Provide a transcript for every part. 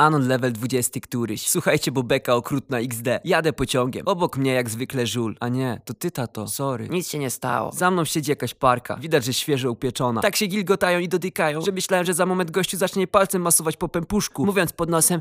Anon level 20 któryś. Słuchajcie, bo beka okrutna XD. Jadę pociągiem. Obok mnie jak zwykle żul. A nie, to ty tato. Sorry. Nic się nie stało. Za mną siedzi jakaś parka. Widać, że świeżo upieczona. Tak się gilgotają i dotykają, że myślałem, że za moment gościu zacznie palcem masować po pępuszku, mówiąc pod nosem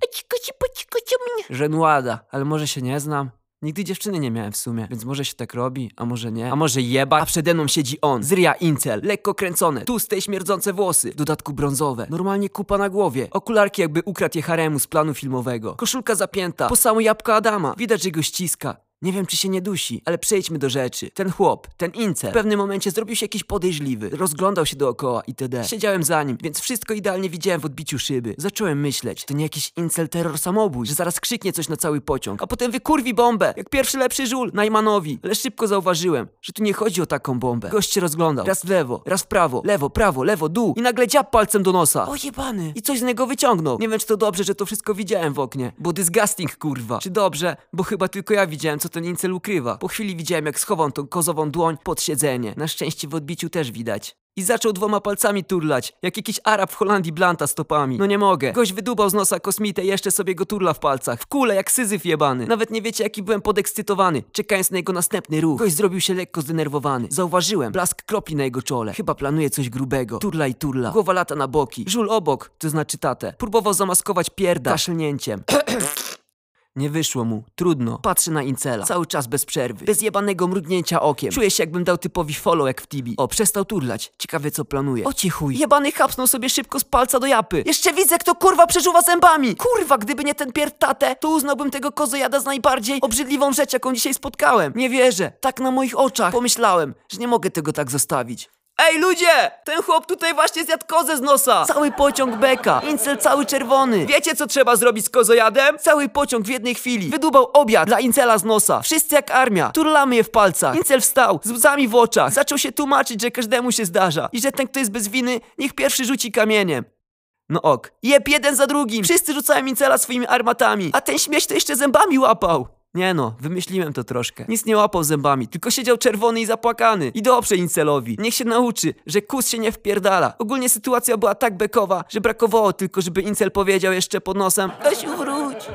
Żenuada, ale może się nie znam. Nigdy dziewczyny nie miałem w sumie, więc może się tak robi, a może nie. A może jeba? A przede mną siedzi on, zria incel, lekko kręcone, tłuste i śmierdzące włosy, w dodatku brązowe, normalnie kupa na głowie, okularki jakby ukradł je haremu z planu filmowego, koszulka zapięta, po samo jabłko Adama, widać, że go ściska. Nie wiem, czy się nie dusi, ale przejdźmy do rzeczy. Ten chłop, ten incel, w pewnym momencie zrobił się jakiś podejrzliwy. Rozglądał się dookoła itd. Siedziałem za nim, więc wszystko idealnie widziałem w odbiciu szyby. Zacząłem myśleć, to nie jakiś incel terror samobójstw, że zaraz krzyknie coś na cały pociąg, a potem wykurwi bombę, jak pierwszy lepszy żul, Najmanowi. Ale szybko zauważyłem, że tu nie chodzi o taką bombę. Gość się rozglądał, raz w lewo, raz w prawo, lewo, prawo, lewo, dół i nagle dziab palcem do nosa. O jebany! I coś z niego wyciągnął. Nie wiem, czy to dobrze, że to wszystko widziałem w oknie, bo disgusting kurwa. Czy dobrze, bo chyba tylko ja widziałem, co ten incel ukrywa. Po chwili widziałem, jak schował tą kozową dłoń pod siedzenie. Na szczęście w odbiciu też widać. I zaczął dwoma palcami turlać, jak jakiś Arab w Holandii blanta stopami. No nie mogę. Gość wydubał z nosa kosmitę jeszcze sobie go turla w palcach. W kule jak syzyf jebany. Nawet nie wiecie jaki byłem podekscytowany, czekając na jego następny ruch. Gość zrobił się lekko zdenerwowany. Zauważyłem blask kropli na jego czole. Chyba planuje coś grubego. Turla i turla. Głowa lata na boki. Żul obok, to znaczy tatę. Próbował zamaskować pierda kaszlnięciem. Nie wyszło mu. Trudno. Patrzę na Incela. Cały czas bez przerwy. Bez jebanego mrugnięcia okiem. Czuję się jakbym dał typowi follow jak w Tibi. O, przestał turlać. Ciekawe co planuje. O chuj. Jebany chapsnął sobie szybko z palca do japy. Jeszcze widzę kto kurwa przeżuwa zębami. Kurwa, gdyby nie ten pierd tatę, to uznałbym tego kozojada z najbardziej obrzydliwą rzecz jaką dzisiaj spotkałem. Nie wierzę. Tak na moich oczach. Pomyślałem, że nie mogę tego tak zostawić. Ej ludzie! Ten chłop tutaj właśnie zjadł kozę z nosa! Cały pociąg beka! Incel cały czerwony! Wiecie co trzeba zrobić z kozojadem? Cały pociąg w jednej chwili! Wydubał obiad dla Incela z nosa! Wszyscy jak armia! Turlamy je w palcach! Incel wstał, z łzami w oczach! Zaczął się tłumaczyć, że każdemu się zdarza i że ten kto jest bez winy, niech pierwszy rzuci kamieniem. No ok. Jeb jeden za drugim! Wszyscy rzucają Incela swoimi armatami, a ten śmieć to jeszcze zębami łapał! Nie no, wymyśliłem to troszkę. Nic nie łapał zębami, tylko siedział czerwony i zapłakany. I dobrze Incelowi. Niech się nauczy, że kus się nie wpierdala. Ogólnie sytuacja była tak bekowa, że brakowało tylko, żeby Incel powiedział jeszcze pod nosem Weź wróć.